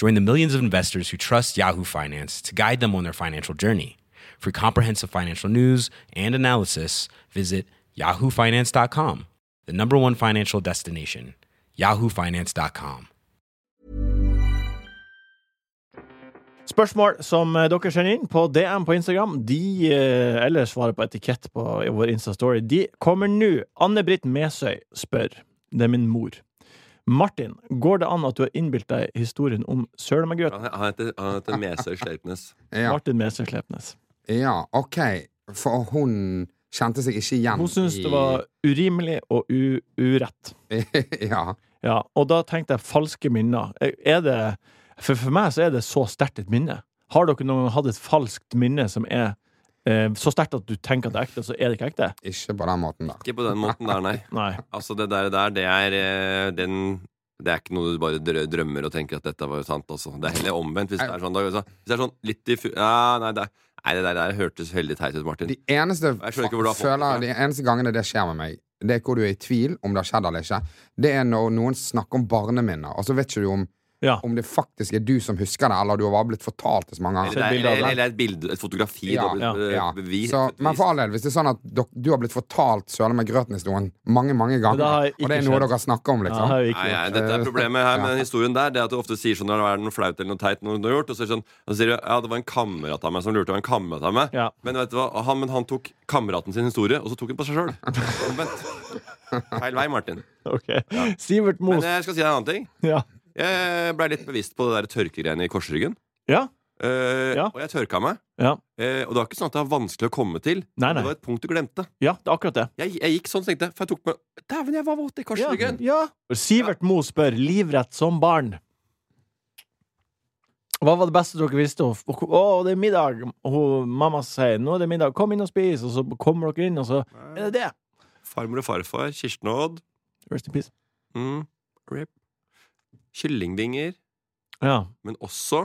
Join the millions of investors who trust Yahoo Finance to guide them on their financial journey. For comprehensive financial news and analysis, visit yahoofinance.com, the number one financial destination, yahoofinance.com. Spørsmål som eh, dere sender inn på DM på Instagram, de, eh, eller svarer på etikett på vår Insta-story, de kommer nå. Anne-Britt Mesøy spør. Det er min mor. Martin, går det an at du har innbilt deg historien om Sølmagrøt? Han han heter, han heter Mesøy Sleipnes. Ja. Martin Mesøy Sleipnes. ja, OK. For hun kjente seg ikke igjen Hun syntes i- det var urimelig og u urett. (laughs) Ja. Ja, og da tenkte jeg falske minner. Er det For for meg så er det så sterkt et minne. Har dere noen gang hatt et falskt minne som er så sterkt at du tenker at det er ekte, så er det ikke ekte? Ikke på den måten da. Ikke på den måten der, nei. (laughs) Nei. Altså, det der, der det er eh, den det er ikke noe du bare drømmer og tenker at dette var sant. Altså. Det er heller omvendt. Hvis det er sånn, da, hvis det er sånn litt diffu... Ja, nei, det, er- nei, det der, der hørtes veldig teit ut, Martin. De eneste, føler, de eneste gangene det skjer med meg, det er hvor du er i tvil om det har skjedd eller ikke. Det er når noen snakker om barneminner, og så vet ikke du om Ja. om det faktisk er du som husker det, eller du har blitt fortalt det så mange ganger. er, av eller, eller et bilde, et fotografi. Ja, ja, eh, Ja. bevist, Så, men for all del, hvis det er sånn at dok, du har blitt fortalt Søle med grøten-historien mange mange ganger, det og det er noe skjedd. dere snakker om, Ja, liksom det ikke Nei, nei, dette er Problemet her med historien der Det er at du ofte sier sånn når det er noe flaut eller noe teit noe du har gjort, og så, er sånn, og så sier du ja, det var en kamerat av meg som lurte. Det var en kamerat av meg. Ja. Men vet du hva? Han, men han tok kameraten sin historie, og så tok han på seg sjøl. (laughs) Feil vei, Martin. Ok. Sivert Men jeg skal si deg en annen ting. Ja. Jeg blei litt bevisst på det der tørkegreiene i korsryggen. Ja. Eh, Ja. Og jeg tørka meg. Ja. Eh, og det var ikke sånn at det var vanskelig å komme til. Nei, nei. Det var et punkt du glemte. ja, det er akkurat det. Jeg, jeg gikk sånn, så tenkte jeg, for jeg tok meg Dæven, jeg var våt i korsryggen! ja. Sivert Mo spør, livrett som barn. Hva var det beste dere visste? Å, å, det er middag. Og hun, mamma sier nå er det middag, kom inn og spis. Og så kommer dere inn, og så er det det. Farmor og farfar, Kirsten og Odd. Rest in peace. Mm, rip. Kyllingvinger. Ja. Men også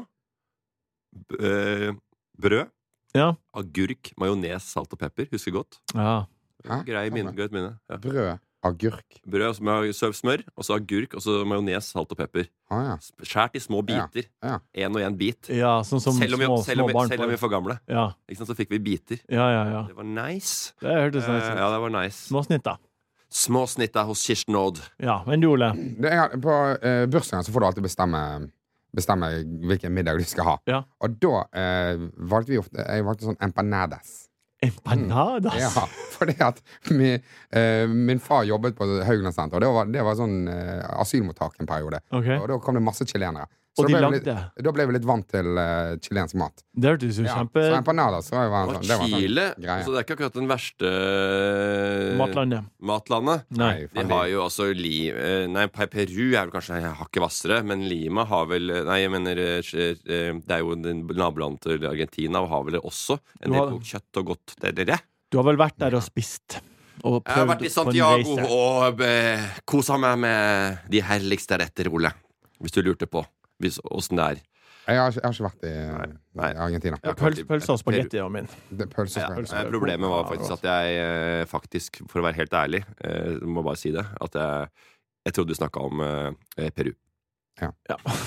eh, brød. Ja. Agurk, majones, salt og pepper. Husker godt. ja. Grei minne, greit minne. Ja. Brød, agurk Brød og så med smør, og så agurk, og så majones, salt og pepper. ah, ja. Skjært i små biter. ja. Én og én bit. ja, sånn som selv, om vi, små, selv, om vi, selv om vi er for gamle. Ja. Ikke sant, Så fikk vi biter. ja, ja, ja. Det var nice. Det hørtes nice Eh, ut. ja, det var nice. Småsnitt, da. Småsnitta hos Kirsten Odd. Ja, men du, Ole? På uh, bursdagen så får du alltid bestemme Bestemme hvilken middag du skal ha. Ja. Og da eh, valgte vi ofte Jeg valgte sånn empanadas. Empanadas? Ja, fordi at min, eh, min far jobbet på Hauglandsenteret, og det var, det var sånn eh, asylmottak en periode. Okay. Og da kom det masse chilenere. Og da de lagde litt, da ble vi litt vant til uh, chilensk mat. Det hørtes jo Ja, kjempe... Så empanadas så var en Og sånn, det var Chile sånn greie. Så det er ikke akkurat den verste eh, Matlandet. matlandet. Nei. De har jo også li, eh, Nei, Peru er vel kanskje hakket hvassere, men Lima har vel Nei, jeg mener Det er jo den nabolandet til Argentina og har vel også en del kjøtt og godt det, det, det. Du har vel vært der og spist? Og Jeg har vært i Santiago og kosa meg med de herligste retter, Ole. Hvis du lurte på åssen det er. Jeg har, jeg har ikke vært i, Nei. Nei, Argentina. Ja. Pøls, og spagetti er min. Det, pøls Ja, og pølse. spagetti. eh, problemet var faktisk at jeg eh, faktisk, for å være helt ærlig, eh, må bare si det, at jeg, jeg trodde du snakka om eh, Peru. Ja.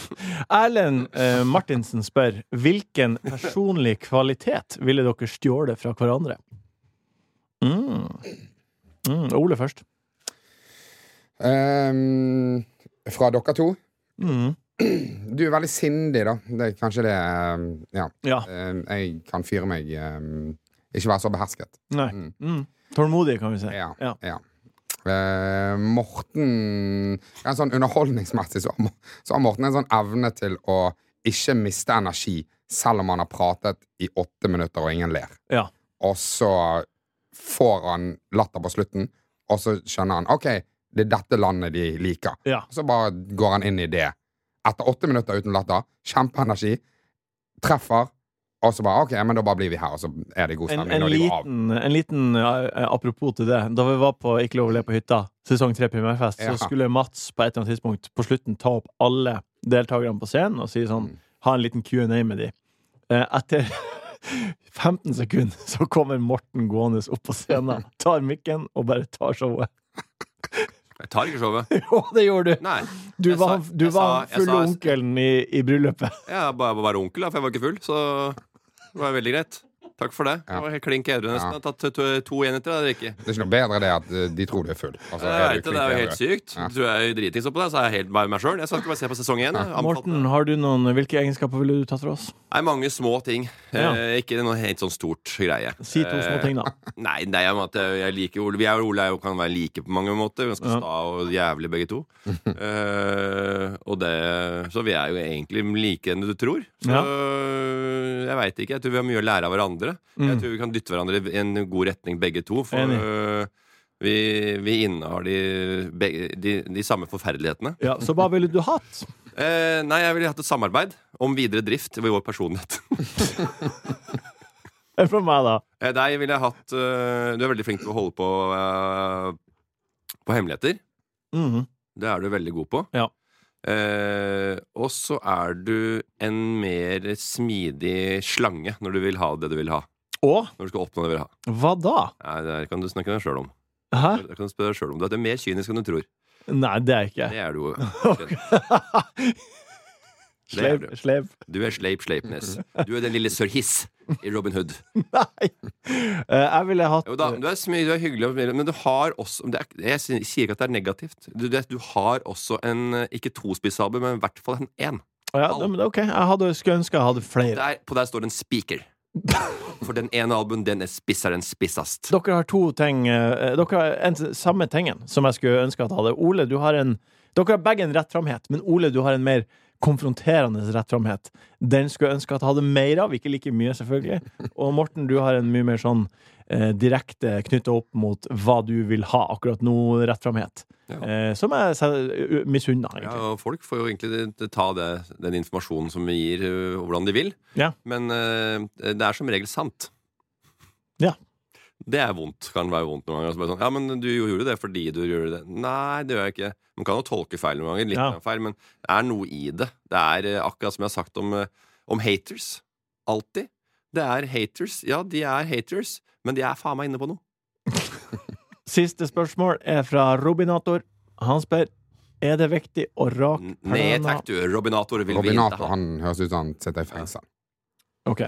(laughs) Erlend eh, Martinsen spør hvilken personlig kvalitet ville dere stjåle fra hverandre? Mm. Mm. Ole først. Um, fra dere to. Mm. Du er veldig sindig, da. Det er kanskje det ehm, Ja. Ja. Ehm, jeg kan fyre meg ehm, Ikke være så behersket. Nei. Mm. Mm. Tålmodig, kan vi si. Ja. Ja. ja. Eh, Morten ja, sånn Underholdningsmessig så, har så har Morten en sånn evne til å ikke miste energi selv om han har pratet i åtte minutter og ingen ler. Ja. Og så får han latter på slutten, og så skjønner han OK, det er dette landet de liker. Ja. Så bare går han inn i det. Etter åtte minutter uten latter, kjempeenergi, treffer, og så bare OK, men da bare blir vi her, og så er det god En, stemning en av. liten, en liten eh, apropos til det. Da vi var på Ikke lov å le på hytta, sesong tre Primærfest, Ja. så skulle Mats på et eller annet tidspunkt på slutten ta opp alle deltakerne på scenen og si sånn Mm. Ha en liten Q&A med de. Eh, Etter (laughs) 15 sekunder så kommer Morten gående opp på scenen, (laughs) tar mikken og bare tar showet. Jeg tar ikke showet. (laughs) Jo, det gjorde du! Nei. Du var, sa- du var sa- full sa- onkelen i, i bryllupet. Jeg var bare onkel, da, for jeg var ikke full. Så det var veldig greit. Takk for det. Ja. Det var helt klink edru nesten. Jeg har tatt to, to, enheter av det ikke. Det er ikke noe bedre det at eh, de tror du er full. Altså, Jeg vet det, det er jo helt bedre. sykt. Ja. Tror jeg er dritings oppå det, så er jeg helt bare meg sjøl. Jeg skal ikke bare se på sesong én. Morten, har du noen, hvilke egenskaper ville du tatt for oss? Er mange små ting. Ja. Eh, ikke noe helt sånn stort greie. Si to små Eh, ting, da. (laughs) Nei, det er jo at jeg jeg liker Ole. Vi er jo Ole er jo, kan være like på mange måter. Ganske Ja. sta og jævlig begge to. (laughs) Eh, og det, så vi er jo egentlig like enn du tror. Så Ja. jeg veit ikke. Jeg tror vi har mye å lære av hverandre. Mm. Jeg tror vi kan dytte hverandre i en god retning, begge to. For eh, vi, vi innehar de, begge, de, de samme forferdelighetene. Ja, så hva ville du hatt? (laughs) Eh, nei, jeg ville hatt et samarbeid om videre drift ved vår personlighet. (laughs) For meg, da. Eh, Deg ville jeg hatt eh, Du er veldig flink til å holde på eh, På hemmeligheter. Mhm. Det er du veldig god på. Ja. Eh, og så er du en mer smidig slange når du vil ha det du vil ha. Og Når du skal oppnå det du vil ha. hva da? Nei, Det kan du snakke deg sjøl om. Hæ? Det kan du spørre deg selv om. Du er mer kynisk enn du tror. Nei, det er jeg ikke. Det er du jo. (laughs) Sleip. du. Sleip. Du er Sleip Sleipnes. Du er den lille Sir Hiss i Robin Hood. (laughs) Nei! Eh, jeg ville hatt Jo da, du er, smy, du er hyggelig, men du har også det er, Jeg sier ikke at det er negativt. Du, du har også en Ikke to tospissabel, men i hvert fall en én. ja, OK, jeg hadde, skulle ønske jeg hadde flere. Der, på der står det en spiker. For den ene albuen, den er spissere enn spissast. Dere har to ting eh, Dere har en, samme tingen som jeg skulle ønske at jeg hadde. Ole, du har en Dere har begge en rett framhet, men Ole, du har en mer konfronterende rettframhet. Den skulle jeg ønske at jeg hadde mer av, ikke like mye, selvfølgelig. Og Morten, du har en mye mer sånn eh, direkte knytta opp mot hva du vil ha akkurat nå, rettframhet. Ja. Eh, som jeg misunner, Ja, og folk får jo egentlig ta det, den informasjonen som vi gir, øh, hvordan de vil. Ja. Men øh, det er som regel sant. Ja. Det er vondt. Kan være vondt noen ganger. Så bare Sånn, ja, men du gjorde det fordi du gjorde det. Nei, det gjør jeg ikke. Man kan jo tolke feil noen ganger. Litt Ja. feil, men det er noe i det. Det er øh, akkurat som jeg har sagt om, øh, om haters. Alltid. Det er haters. Ja, de er haters, men de er faen meg inne på noe. (laughs) Siste spørsmål er fra Robinator. Han spør er det viktig å rake Nei takk, du. Robinator vil Robinator ha. han høres ut som han sitter i fengsel. Ok.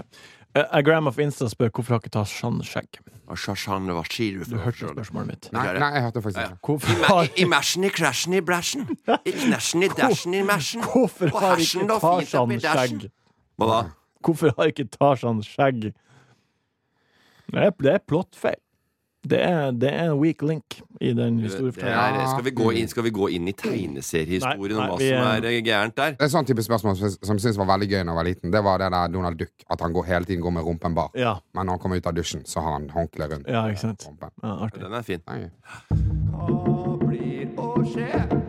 Uh, Agram of Insta spør hvorfor har ikke Tarzan skjegg. Shashan, hva sier du hørte spørsmålet mitt. Nei, nei, jeg hørte faktisk ikke. Hvorfor I, har, I masjen, i krasjen, i bræsjen. I knæsjen, i dasjen, i masjen. hvorfor har ikke Tarzan skjegg? Hva da? Hvorfor har ikke Tarzan skjegg? Det er, det er plottfeil. Det er, det er en weak link i den historiefortellingen. skal, vi gå inn, skal vi gå inn i tegneseriehistorien om hva som er- eh, gærent der? Det er sånn type spørsmål som, jeg synes var veldig gøy da jeg var liten. Det var det der Donald Duck. At han går, hele tiden går med rumpen bar. Ja, Men når han kommer ut av dusjen, så har han håndkle rundt ja, ikke sant. rumpen. Ja, artig. Den er fin. Hva blir å skje?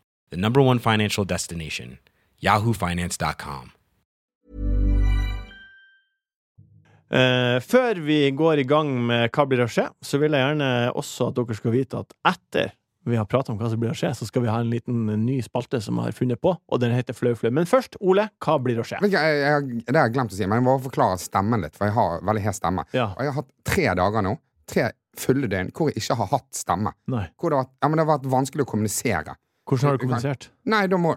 the number one financial destination, yahoofinance.com. Uh, før vi går i gang med Hva blir å skje, så vil jeg gjerne også at dere skal vite at etter vi har pratet om hva som blir å skje, så skal vi ha en liten eh, ny spalte som jeg har funnet på, og den heter Flau flau. Men først, Ole, hva blir å skje? Jeg, jeg, det har jeg glemt å si, men jeg må forklare stemmen litt. For jeg har veldig hes stemme. Ja. Og jeg har hatt tre dager nå, tre fulle døgn, hvor jeg ikke har hatt stemme. Nei. Hvor det har, vært- ja, men det har vært vanskelig å kommunisere. Hvordan har du kommunisert? Nei, da må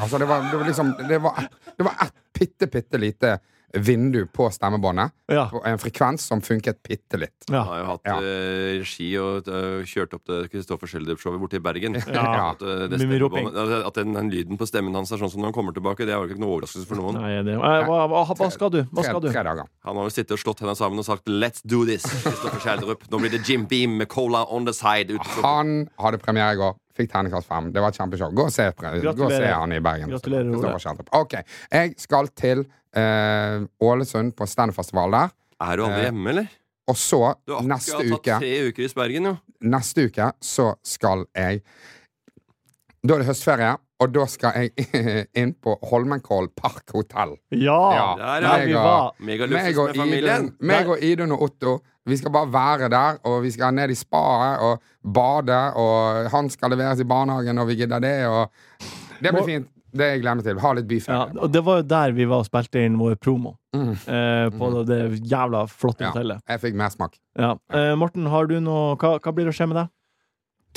Altså, det var, det var liksom Det var, det var et bitte, bitte lite vindu på stemmebåndet. Ja. På en frekvens som funket bitte litt. Ja. Jeg har jo hatt Ja. eh, regi og eh, kjørt opp det Kristoffer Schjelderup-showet borte i Bergen. Ja. At, eh, stemmebåndet- at den, den lyden på stemmen hans er sånn som når han kommer tilbake, det er jo ikke noe overraskelse for noen. Nei, det, eh, hva, hva, hva skal du? Hva skal du? tre dager. Han har jo sittet og slått hendene sammen og sagt 'let's do this'. Kristoffer Schjelderup. Nå blir det Jim Beam med cola on the side. Utenfor. Han hadde premiere i går. Fikk terningkast fem. Det var et kjempeshow. Gå og se, gå og se han i Bergen. Gratulerer, Ole. Ok. Jeg skal til eh, Ålesund på standup-festival der. Er du aldri Eh, hjemme, eller? Og så, Du har neste akkurat uke tatt tre uker i Bergen, jo. Neste uke så skal jeg Da er det høstferie, og da skal jeg (laughs) inn på Holmenkollen Park hotell. Ja! Ja. Der, er vi Meg var. og- Megalufsus Meg og med familien. Meg og Idun og Otto. Vi skal bare være der, og vi skal ned i spaet og bade, og han skal leveres i barnehagen når vi gidder det, og Det blir fint. Det jeg glemmer til. Ha litt Ja, og det var jo der vi var og spilte inn vår promo. Mm. Eh, på det jævla flotte Ja. hotellet. Jeg fikk mersmak. Ja. Eh, Morten, har du noe hva, hva blir det å skje med deg?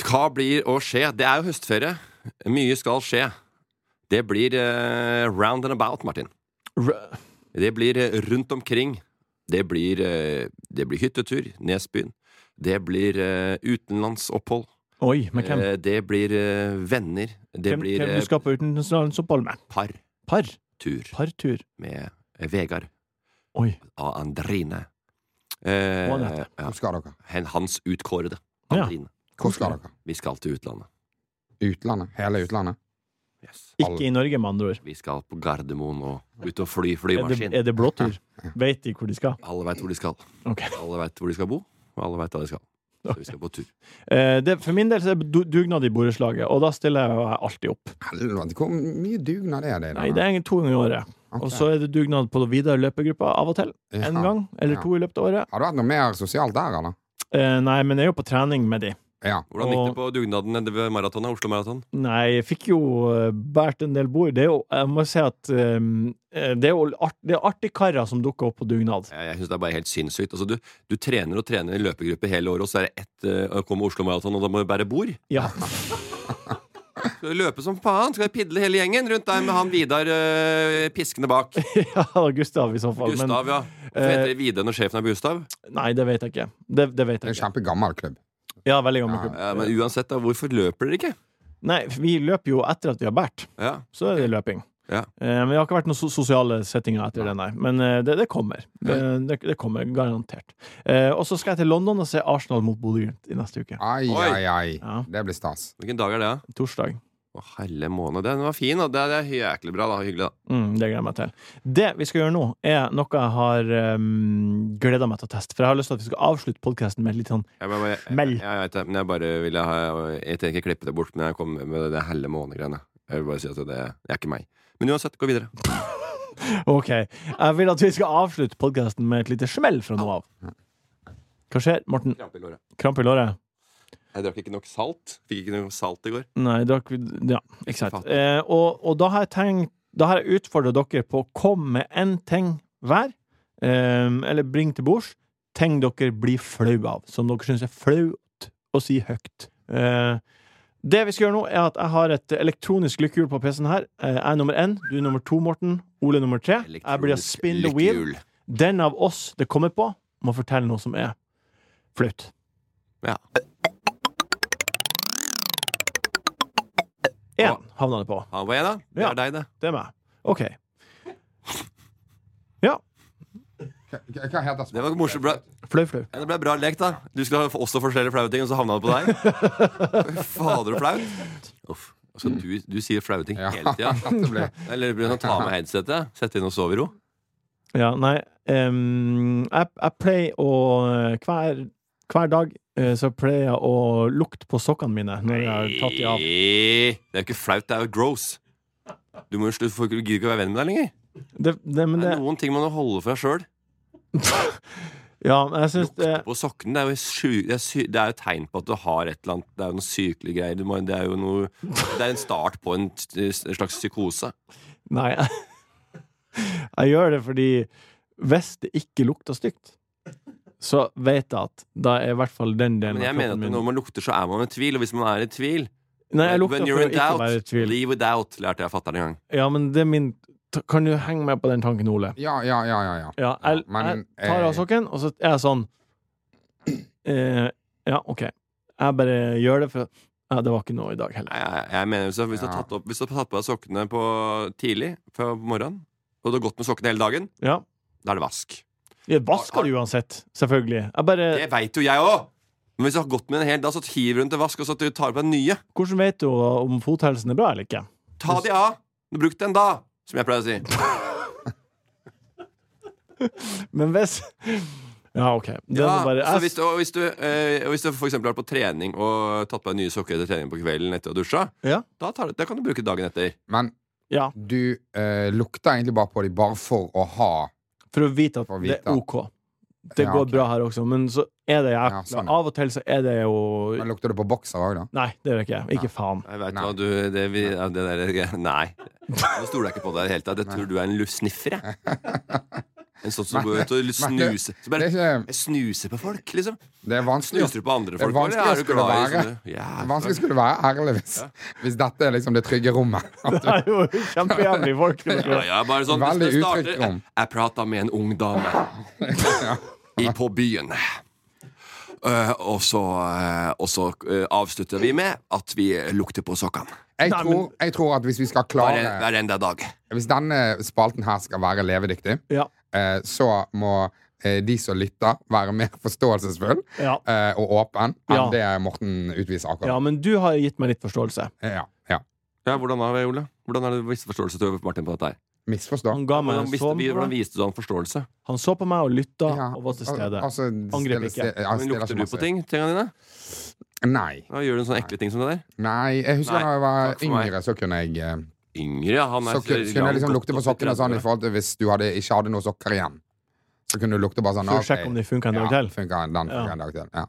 Hva blir å skje? Det er jo høstferie. Mye skal skje. Det blir eh, round and about, Martin. R Det blir eh, rundt omkring. Det blir, eh, det blir hyttetur, Nesbyen. Det blir eh, utenlandsopphold. Oi, med hvem? Eh, det blir venner. Det hvem, blir hvem du skal på utenlandsopphold med? par. Par? Tur Partur. med Vegard Oi. og Andrine. Eh, Hva det? ja, Hvor skal dere? hans utkårede. Ja. Hvor skal dere? Vi skal til utlandet. Utlandet? Hele utlandet? Yes. Ikke i Norge, med andre ord. Vi skal på Gardermoen og ut og fly Er det, flymaskin. er det blåtur? Vet de hvor de skal? Alle veit hvor de skal. Okay. Alle veit hvor de skal bo, og alle veit hva de skal. Så vi skal på tur. Eh, det, for min del så er det dugnad i borettslaget, og da stiller jeg alltid opp. Helvete, hvor mye dugnad er det? Nei, det er to ganger i året. Okay. Og så er det dugnad på videre løpegruppa av og til. Ja. En gang eller Ja. to i løpet av året. Har du hatt noe mer sosialt der, eller? Eh, nei, men jeg er jo på trening med de. Ja. Hvordan gikk det på dugnaden nede ved maratonet? Oslo Maraton? Nei, jeg fikk jo eh, båret en del bord. Det er jo, jeg må si at eh, det er jo art, det er artig karer som dukker opp på dugnad. Jeg, jeg synes det er bare helt sinnssykt. Altså, du, du trener og trener i løpegruppe hele året, og så er det ett å komme Oslo Maraton, og da må du bære bord. Ja. (laughs) Skal du løpe som faen? Skal du pidle hele gjengen rundt der med han Vidar øh, piskende bak? (laughs) ja, Gustav i så fall. Men, ja. Hvorfor heter det Vidar når sjefen er Gustav? nei, det vet jeg ikke. Det, det vet Det er en ikke. kjempegammel klubb. Ja, veldig gammel Ja, klubb. Ja, men uansett, da, hvorfor løper dere ikke? Nei, vi løper jo etter at vi har båret. Ja. Så er det løping. Ja. Eh, men det har ikke vært noen so sosiale settinger etter det, nei. Men eh, det, det kommer. Det, det, det kommer garantert. Eh, og så skal jeg til London og se Arsenal mot Bodø-Glimt i neste uke. Ai, Oi. ai, ai. Ja. Det blir stas. Hvilken dag er det? da? Torsdag. Å, helle måned. Den var fin, og det er jæklig bra. da, Hyggelig, da. Mm, det gleder jeg meg til. Det vi skal gjøre nå, er noe jeg har um, gleda meg til å teste. For jeg har lyst til at vi skal avslutte podkasten med et litt sånn Jeg, bare, jeg, Meld. jeg, vet det, men jeg bare ville ha Jeg tenker ikke klippe det bort, men jeg kom med det helle måne-greiene. Jeg vil bare si at det, det er ikke meg. Men uansett, gå videre. (laughs) OK. Jeg vil at vi skal avslutte podkasten med et lite smell fra nå av. Hva skjer, Morten? Krampe i låret. Kramp i låret? Jeg drakk ikke nok salt. Fikk ikke noe salt i går. Nei, drakk Ja, exakt. Eh, og, og da har jeg tenkt Da har jeg utfordra dere på å komme med én ting hver, eh, eller bring til bords, ting dere blir flau av, som dere syns er flaut å si høyt. Eh, det vi skal gjøre nå, er at jeg har et elektronisk lykkehjul på PC-en her. Eh, jeg er nummer én, du er nummer to, Morten. Ole nummer tre. Jeg blir å spin the wheel. Den av oss det kommer på, må fortelle noe som er flaut. Ja. Én havna det på. Han var én, da. Det Ja. er deg, det. Det er meg. OK. Ja. Hva, heter Det var morsomt. Bra. Flau, flau. Ja, Det ble bra lek, da. Du skulle også forskjellige flaue ting, og så havna det på deg. (laughs) Fader, så flaut. Uff. Altså, du, du sier flaue ting hele tida. (laughs) Eller blir det å ta med headsetet? Sette inn og sove i ro? Ja, nei em, jeg, jeg pleier å hver, hver dag eh, så pleier jeg å lukte på sokkene mine når jeg har tatt de av. Det er jo ikke flaut, det er jo gross. Du må jo slutte, for du gidder ikke å være venn med deg lenger. Det, det, men Det er noen ting man må holde for deg sjøl. (laughs) ja, men jeg syns det På sokkene det er, jo sju, det, er sy, det er jo tegn på at du har et eller annet Det er jo noe sykelig greier. Du må, det er jo noe Det er en start på en, en slags psykose. Nei. (laughs) Jeg gjør det fordi hvis det ikke lukter stygt, så vet jeg at da er i hvert fall den delen Men jeg mener at min når man lukter, så er man i tvil. Og hvis man er i tvil Nei, jeg lukter When for you're in ikke doubt, være i tvil. leave without, lærte jeg fatter'n en gang. Ja, men det er min Kan du henge med på den tanken, Ole? Ja, ja, ja, ja, ja. Ja, jeg, Men, jeg tar av eh, sokken, og så er jeg sånn (clears throat) eh, Ja, OK. Jeg bare gjør det, for ja, det var ikke noe i dag heller. Jeg, jeg mener hvis du, hvis, du har tatt opp, hvis du har tatt på deg sokkene på tidlig på morgenen, og du har gått med sokkene hele dagen, Ja. da er det vask. Jeg vasker det uansett, selvfølgelig. Jeg bare Det veit jo jeg òg! Men hvis du har gått med den hel dag, så hiver du den til vask, og så tar på den nye. Hvordan vet du om fothelsen er bra eller ikke? Ta de av! Du brukte den da, som jeg pleier å si. (laughs) Men hvis Ja, OK. Ja, bare så hvis du, og hvis, du, øh, hvis du for eksempel har vært på trening og tatt på deg nye sokker etter trening på kvelden etter å ha dusja, Ja. da, tar, det- da kan du bruke dagen etter. Men Ja, du øh, lukter egentlig bare på dem bare for å ha for å vite at å vite. det er OK. Det Ja, går bra her også, men så er det jækla Ja, sånn, ja. Av og til så er det jo Men lukter det på bokser òg, da? Nei, det gjør jeg ikke. Ikke faen. Jeg vet Nei. hva du det, vi, det der, (laughs) Nei. Nå stoler jeg ikke på deg i det hele tatt. Jeg tror du er en lussniffer, jeg. (laughs) En sånn som går ut og snuser. Så bare er, jeg snuser på folk, liksom. det er vanskelig, Snuser du på andre folk? eller vanskelig er du glad i sånne Ja, vanskelig skulle det være ærlig hvis, hvis dette er liksom det trygge rommet. (laughs) Det er jo kjempejævlig folk. Ja, ja, bare sånn, Veldig utrygt rom. Jeg prata med en ung dame (laughs) i, på byen. Uh, og så, uh, og så uh, avslutter vi med at vi lukter på sokkene. Jeg, tror, jeg tror at hvis vi skal Hver, klare hver enda dag. Hvis denne spalten her skal være levedyktig, Ja. Eh, så må eh, de som lytter, være mer forståelsesfull Ja. eh, og åpen enn Ja. det Morten utviser akkurat ja, men du har gitt meg litt forståelse. Ja, ja. Ja, hvordan har vi, Ole? Hvordan du vist forståelse til Martin på dette her? Misforstå. Han ga meg Hvordan sånn hvordan viste du han forståelse? Han så på meg og lytta Ja, og var til stede. Altså, Angrep stille- ikke. stille- Men lukter du på ting? tingene dine? Nei. Da gjør du en sånn ekle ting som det der? Nei, jeg husker Nei, da jeg var yngre, så kunne jeg Yngre. Han er Så kunne, kunne jeg liksom lukte på sokkene sånn i forhold til hvis du hadde, ikke hadde noen sokker igjen. Så kunne du lukte bare sånn For å sjekke om de funka en dag til. Ja, den funker Ja. en dag til. Ja.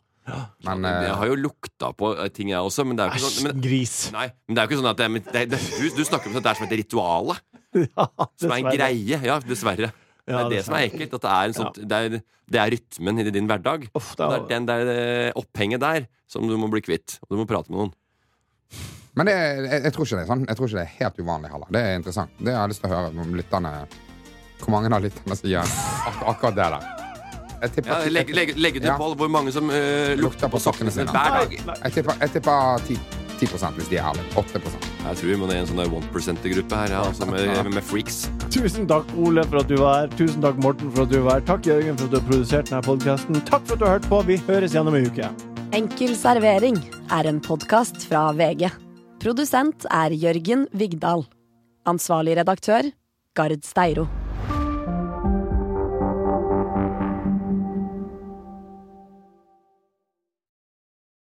Men Jeg eh, har jo lukta på eh, ting, jeg også, men det er jo ikke sånn men, gris. Nei, men det er jo ikke sånn at det, men det, det, du, du snakker om at det er som et ritual. (laughs) Ja, Som er en greie. Ja, dessverre. Det er det som er ekkelt. At det er, en sånt, det er, det er rytmen i din hverdag. Uff, Det er det den der eh, opphenget der som du må bli kvitt. Og du må prate med noen. Men det, jeg, jeg, tror ikke det er sånn. Jeg tror ikke det er helt uvanlig heller. Det er interessant. Det har jeg lyst til å høre om lytterne Hvor mange av lytterne sier ak akkurat det der. Jeg tipper, Ja, legg, legg, legg ut Ja. på hvor mange som uh, lukter på sokkene sine hver dag. jeg tipper, jeg tipper 10, 10 hvis de er ærlige. 8% Jeg tror vi må ned i en sånn der one percent-gruppe her, ja, altså med, med freaks. Tusen takk, Ole, for at du var her. Tusen takk, Morten, for at du var her. Takk, Jørgen, for at du har produsert denne podkasten. Takk for at du har hørt på. Vi høres igjen om en uke. Enkel servering er en podkast fra VG. Produsent er Jørgen Vigdal. Ansvarlig redaktør, Gard Steiro.